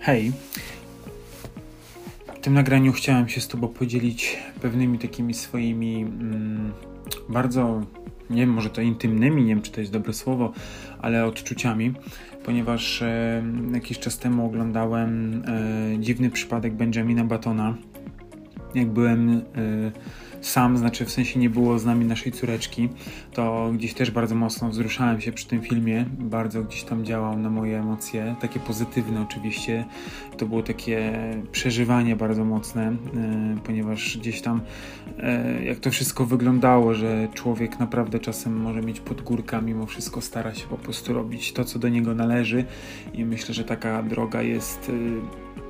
Hej. W tym nagraniu chciałem się z Tobą podzielić pewnymi takimi swoimi mm, bardzo, nie wiem, może to intymnymi, nie wiem czy to jest dobre słowo, ale odczuciami, ponieważ e, jakiś czas temu oglądałem e, dziwny przypadek Benjamina Batona. Jak byłem. E, sam, znaczy w sensie nie było z nami naszej córeczki, to gdzieś też bardzo mocno wzruszałem się przy tym filmie, bardzo gdzieś tam działał na moje emocje, takie pozytywne oczywiście, to było takie przeżywanie bardzo mocne, e, ponieważ gdzieś tam e, jak to wszystko wyglądało, że człowiek naprawdę czasem może mieć podgórka, mimo wszystko stara się po prostu robić to, co do niego należy i myślę, że taka droga jest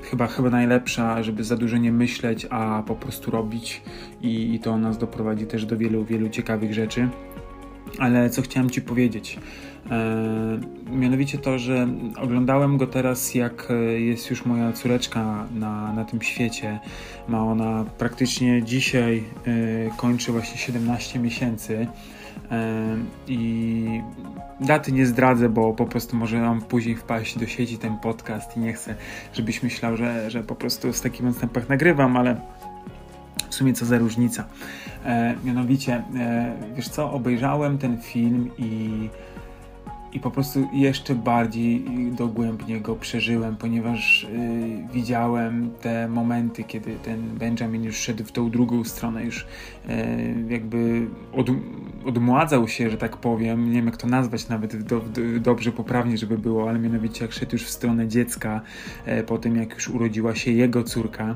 chyba, chyba najlepsza, żeby za dużo nie myśleć, a po prostu robić i, i to nas doprowadzi też do wielu, wielu ciekawych rzeczy. Ale co chciałem Ci powiedzieć? E, mianowicie to, że oglądałem go teraz, jak jest już moja córeczka na, na tym świecie. Ma ona praktycznie dzisiaj e, kończy właśnie 17 miesięcy. I daty nie zdradzę, bo po prostu może nam później wpaść do sieci ten podcast i nie chcę, żebyś myślał, że, że po prostu z takim odstępach nagrywam, ale w sumie co za różnica. E, mianowicie, e, wiesz co, obejrzałem ten film i i po prostu jeszcze bardziej dogłębnie go przeżyłem, ponieważ y, widziałem te momenty, kiedy ten Benjamin już szedł w tą drugą stronę, już y, jakby od, odmładzał się, że tak powiem, nie wiem jak to nazwać nawet do, do, dobrze, poprawnie, żeby było, ale mianowicie jak szedł już w stronę dziecka, y, po tym jak już urodziła się jego córka,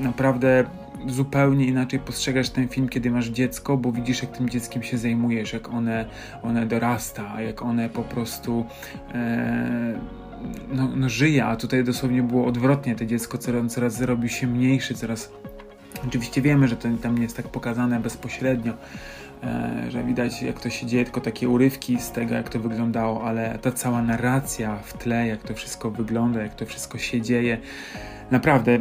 naprawdę zupełnie inaczej postrzegasz ten film, kiedy masz dziecko, bo widzisz, jak tym dzieckiem się zajmujesz, jak one, one dorasta, jak one po prostu e, no, no żyje, a tutaj dosłownie było odwrotnie. To dziecko coraz, coraz robi się mniejszy, coraz. Oczywiście wiemy, że to tam nie jest tak pokazane bezpośrednio, e, że widać jak to się dzieje, tylko takie urywki z tego, jak to wyglądało, ale ta cała narracja w tle, jak to wszystko wygląda, jak to wszystko się dzieje, Naprawdę,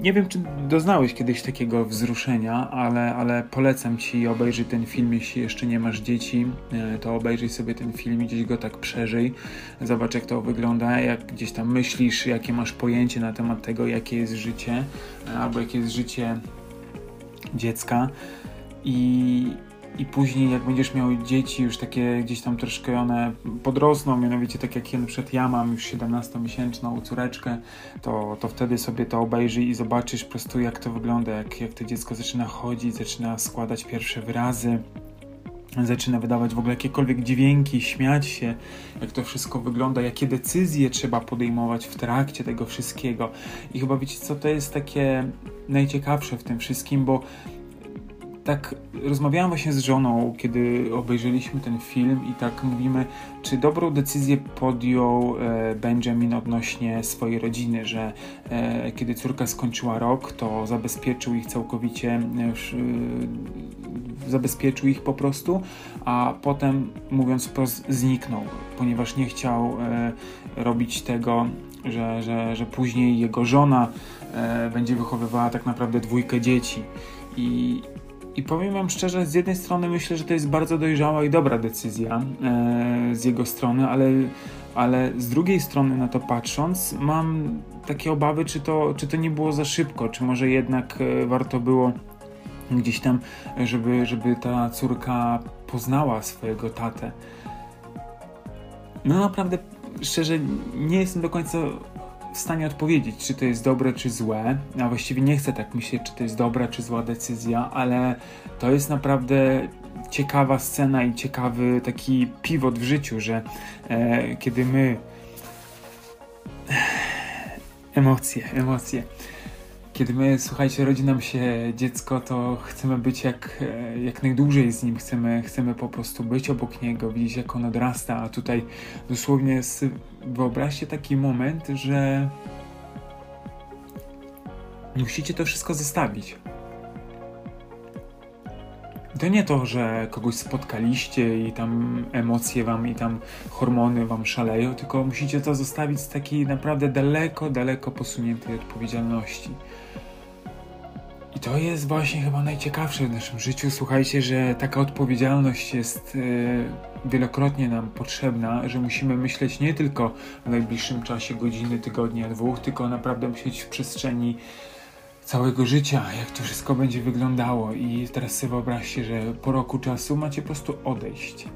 nie wiem, czy doznałeś kiedyś takiego wzruszenia, ale, ale polecam ci obejrzeć ten film, jeśli jeszcze nie masz dzieci, e, to obejrzyj sobie ten film i gdzieś go tak przeżyj. Zobacz, jak to wygląda, jak gdzieś tam myślisz, jakie masz pojęcie na temat tego, jakie jest życie, e, albo jakie jest życie dziecka. I, i później jak będziesz miał dzieci już takie gdzieś tam troszkę one podrosną, mianowicie tak jak ja, ja mam już 17-miesięczną córeczkę, to, to wtedy sobie to obejrzyj i zobaczysz po prostu jak to wygląda, jak, jak to dziecko zaczyna chodzić, zaczyna składać pierwsze wyrazy, zaczyna wydawać w ogóle jakiekolwiek dźwięki, śmiać się, jak to wszystko wygląda, jakie decyzje trzeba podejmować w trakcie tego wszystkiego. I chyba wiecie co, to jest takie najciekawsze w tym wszystkim, bo tak rozmawiałam właśnie z żoną, kiedy obejrzeliśmy ten film i tak mówimy, czy dobrą decyzję podjął e, Benjamin odnośnie swojej rodziny, że e, kiedy córka skończyła rok, to zabezpieczył ich całkowicie, e, zabezpieczył ich po prostu, a potem mówiąc wprost zniknął, ponieważ nie chciał robić tego, że, że, że później jego żona będzie wychowywała tak naprawdę dwójkę dzieci. I, i powiem Wam szczerze, z jednej strony myślę, że to jest bardzo dojrzała i dobra decyzja e, z jego strony, ale, ale z drugiej strony na to patrząc, mam takie obawy, czy to, czy to nie było za szybko, czy może jednak e, warto było gdzieś tam, żeby, żeby ta córka poznała swojego tatę. No naprawdę, szczerze, nie jestem do końca w stanie odpowiedzieć, czy to jest dobre, czy złe. A właściwie nie chcę tak myśleć, czy to jest dobra, czy zła decyzja, ale to jest naprawdę ciekawa scena i ciekawy taki pivot w życiu, że e, kiedy my. Emocje, emocje. Kiedy my, słuchajcie, rodzi nam się dziecko, to chcemy być jak, e, jak najdłużej z nim, chcemy, chcemy po prostu być obok niego, widzieć jak on odrasta, a tutaj dosłownie wyobraźcie taki moment, że musicie to wszystko zostawić. To nie to, że kogoś spotkaliście i tam emocje wam i tam hormony wam szaleją, tylko musicie to zostawić z takiej naprawdę daleko, daleko posuniętej odpowiedzialności. I to jest właśnie chyba najciekawsze w naszym życiu. Słuchajcie, że taka odpowiedzialność jest e, wielokrotnie nam potrzebna, że musimy myśleć nie tylko w najbliższym czasie godziny, tygodnia, dwóch, tylko naprawdę myśleć w przestrzeni całego życia, jak to wszystko będzie wyglądało. I teraz sobie wyobraźcie, że po roku czasu macie po prostu odejść.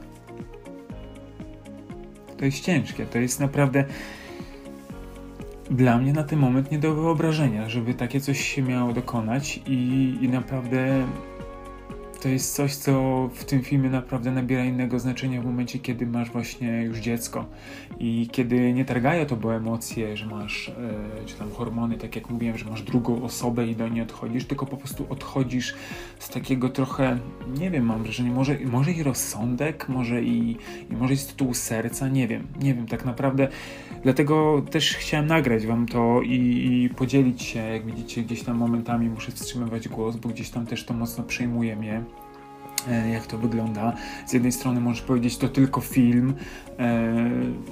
To jest ciężkie, to jest naprawdę dla mnie na ten moment nie do wyobrażenia, żeby takie coś się miało dokonać i, i naprawdę to jest coś, co w tym filmie naprawdę nabiera innego znaczenia w momencie, kiedy masz właśnie już dziecko i kiedy nie targają to bo emocje, że masz, e, czy tam hormony, tak jak mówiłem, że masz drugą osobę i do niej odchodzisz, tylko po prostu odchodzisz z takiego trochę, nie wiem, mam wrażenie, może, może i rozsądek, może i, i może z tytułu serca, nie wiem, nie wiem, tak naprawdę dlatego też chciałem nagrać wam to i, i podzielić się, jak widzicie, gdzieś tam momentami muszę wstrzymywać głos, bo gdzieś tam też to mocno przejmuje mnie. E, jak to wygląda. Z jednej strony możesz powiedzieć, to tylko film, e,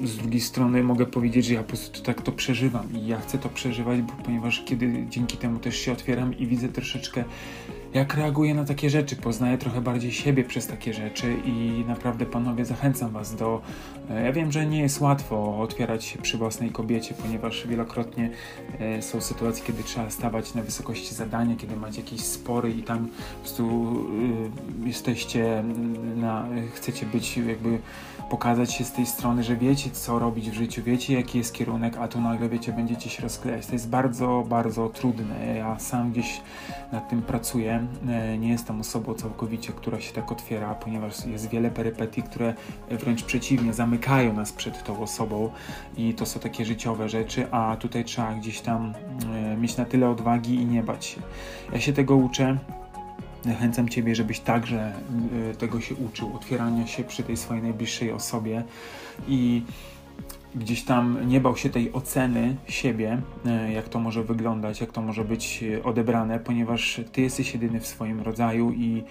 z drugiej strony mogę powiedzieć, że ja po prostu tak to przeżywam i ja chcę to przeżywać, ponieważ kiedy dzięki temu też się otwieram i widzę troszeczkę jak reaguję na takie rzeczy, poznaję trochę bardziej siebie przez takie rzeczy i naprawdę panowie zachęcam was do. E, ja wiem, że nie jest łatwo otwierać się przy własnej kobiecie, ponieważ wielokrotnie e, są sytuacje, kiedy trzeba stawać na wysokości zadania, kiedy macie jakieś spory i tam po prostu e, jesteście na, chcecie być jakby pokazać się z tej strony, że wiecie co robić w życiu, wiecie jaki jest kierunek, a tu nagle wiecie, będziecie się rozklejać. To jest bardzo, bardzo trudne. Ja sam gdzieś nad tym pracuję E, nie jestem osobą całkowicie, która się tak otwiera, ponieważ jest wiele perypetii, które wręcz przeciwnie zamykają nas przed tą osobą i to są takie życiowe rzeczy, a tutaj trzeba gdzieś tam e, mieć na tyle odwagi i nie bać się. Ja się tego uczę. Zachęcam Ciebie, żebyś także e, tego się uczył, otwierania się przy tej swojej najbliższej osobie i gdzieś tam nie bał się tej oceny siebie, e, jak to może wyglądać, jak to może być odebrane, ponieważ ty jesteś jedyny w swoim rodzaju i,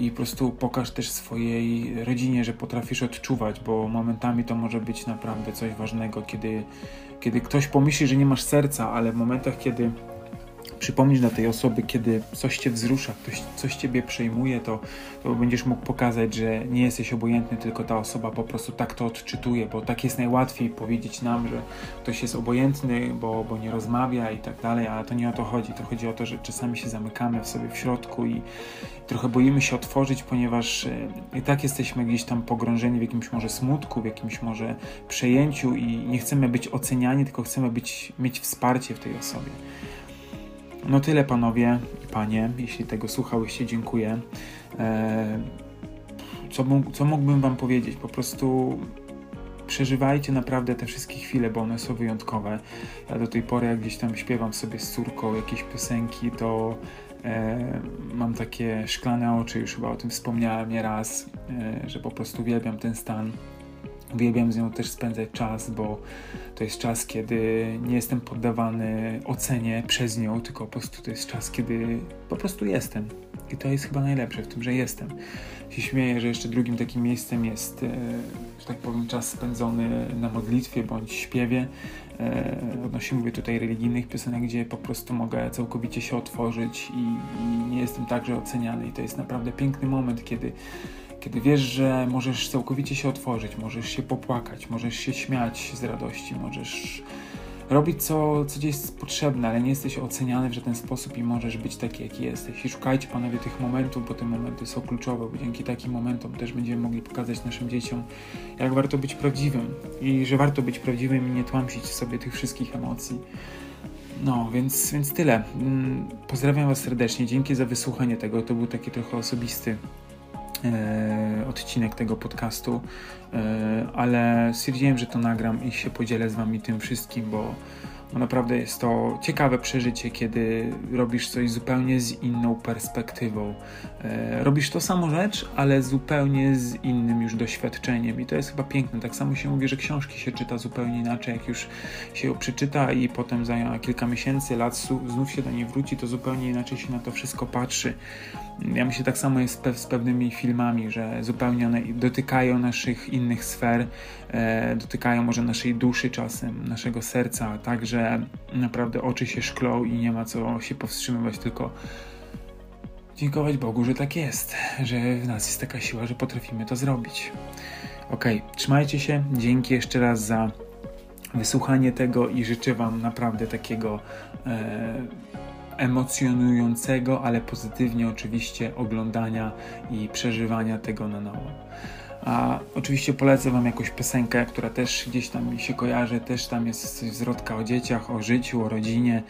i po prostu pokaż też swojej rodzinie, że potrafisz odczuwać, bo momentami to może być naprawdę coś ważnego, kiedy, kiedy ktoś pomyśli, że nie masz serca, ale w momentach, kiedy przypomnisz dla tej osoby, kiedy coś cię wzrusza, coś ciebie przejmuje, to, to będziesz mógł pokazać, że nie jesteś obojętny, tylko ta osoba po prostu tak to odczytuje, bo tak jest najłatwiej powiedzieć nam, że ktoś jest obojętny, bo, bo nie rozmawia i tak dalej, ale to nie o to chodzi. To chodzi o to, że czasami się zamykamy w sobie w środku i trochę boimy się otworzyć, ponieważ e, i tak jesteśmy gdzieś tam pogrążeni w jakimś może smutku, w jakimś może przejęciu i nie chcemy być oceniani, tylko chcemy być, mieć wsparcie w tej osobie. No tyle panowie i panie, jeśli tego słuchałyście, dziękuję. E, co, co mógłbym wam powiedzieć? Po prostu przeżywajcie naprawdę te wszystkie chwile, bo one są wyjątkowe. Ja do tej pory, jak gdzieś tam śpiewam sobie z córką jakieś piosenki, to e, mam takie szklane oczy, już chyba o tym wspomniałem nieraz, e, że po prostu uwielbiam ten stan. Uwielbiam z nią też spędzać czas, bo to jest czas, kiedy nie jestem poddawany ocenie przez nią, tylko po prostu to jest czas, kiedy po prostu jestem. I to jest chyba najlepsze w tym, że jestem. Się śmieję, że jeszcze drugim takim miejscem jest, e, że tak powiem, czas spędzony na modlitwie bądź śpiewie. E, odnośnie mówię tutaj religijnych piosenek, gdzie po prostu mogę całkowicie się otworzyć i, i nie jestem także oceniany. I to jest naprawdę piękny moment, kiedy kiedy wiesz, że możesz całkowicie się otworzyć, możesz się popłakać, możesz się śmiać z radości, możesz robić co, co jest potrzebne, ale nie jesteś oceniany w żaden sposób i możesz być taki, jaki jesteś. I szukajcie panowie tych momentów, bo te momenty są kluczowe, bo dzięki takim momentom też będziemy mogli pokazać naszym dzieciom, jak warto być prawdziwym i że warto być prawdziwym i nie tłamsić sobie tych wszystkich emocji. No, więc, więc tyle. Mm, pozdrawiam Was serdecznie. Dzięki za wysłuchanie tego. To był taki trochę osobisty E, odcinek tego podcastu, e, ale stwierdziłem, że to nagram i się podzielę z Wami tym wszystkim, bo bo naprawdę jest to ciekawe przeżycie, kiedy robisz coś zupełnie z inną perspektywą. E, robisz to samo rzecz, ale zupełnie z innym już doświadczeniem i to jest chyba piękne. Tak samo się mówi, że książki się czyta zupełnie inaczej, jak już się ją przeczyta i potem za kilka miesięcy, lat znów się do niej wróci, to zupełnie inaczej się na to wszystko patrzy. Ja myślę, tak samo jest z pewnymi filmami, że zupełnie one dotykają naszych innych sfer, e, dotykają może naszej duszy czasem, naszego serca, tak, naprawdę oczy się szklą i nie ma co się powstrzymywać, tylko dziękować Bogu, że tak jest, że w nas jest taka siła, że potrafimy to zrobić. Ok, trzymajcie się, dzięki jeszcze raz za wysłuchanie tego i życzę Wam naprawdę takiego e, emocjonującego, ale pozytywnie oczywiście oglądania i przeżywania tego na nowo. A oczywiście polecę Wam jakąś piosenkę, która też gdzieś tam mi się kojarzy, też tam jest coś zwrotka o dzieciach, o życiu, o rodzinie,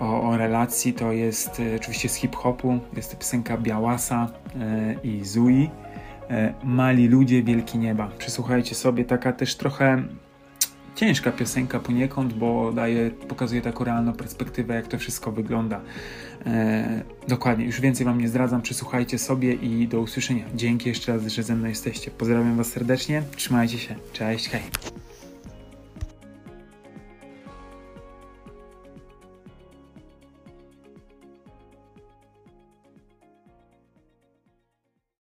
o, o relacji. To jest e, oczywiście z hip-hopu, jest to piosenka Białasa e, i Zui. E, Mali ludzie, wielki nieba. Przesłuchajcie sobie, taka też trochę ciężka piosenka poniekąd, bo daje, pokazuje taką realną perspektywę, jak to wszystko wygląda. E, dokładnie, już więcej Wam nie zdradzam, przysłuchajcie sobie i do usłyszenia. Dzięki jeszcze raz, że ze mną jesteście. Pozdrawiam Was serdecznie, trzymajcie się, cześć, hej.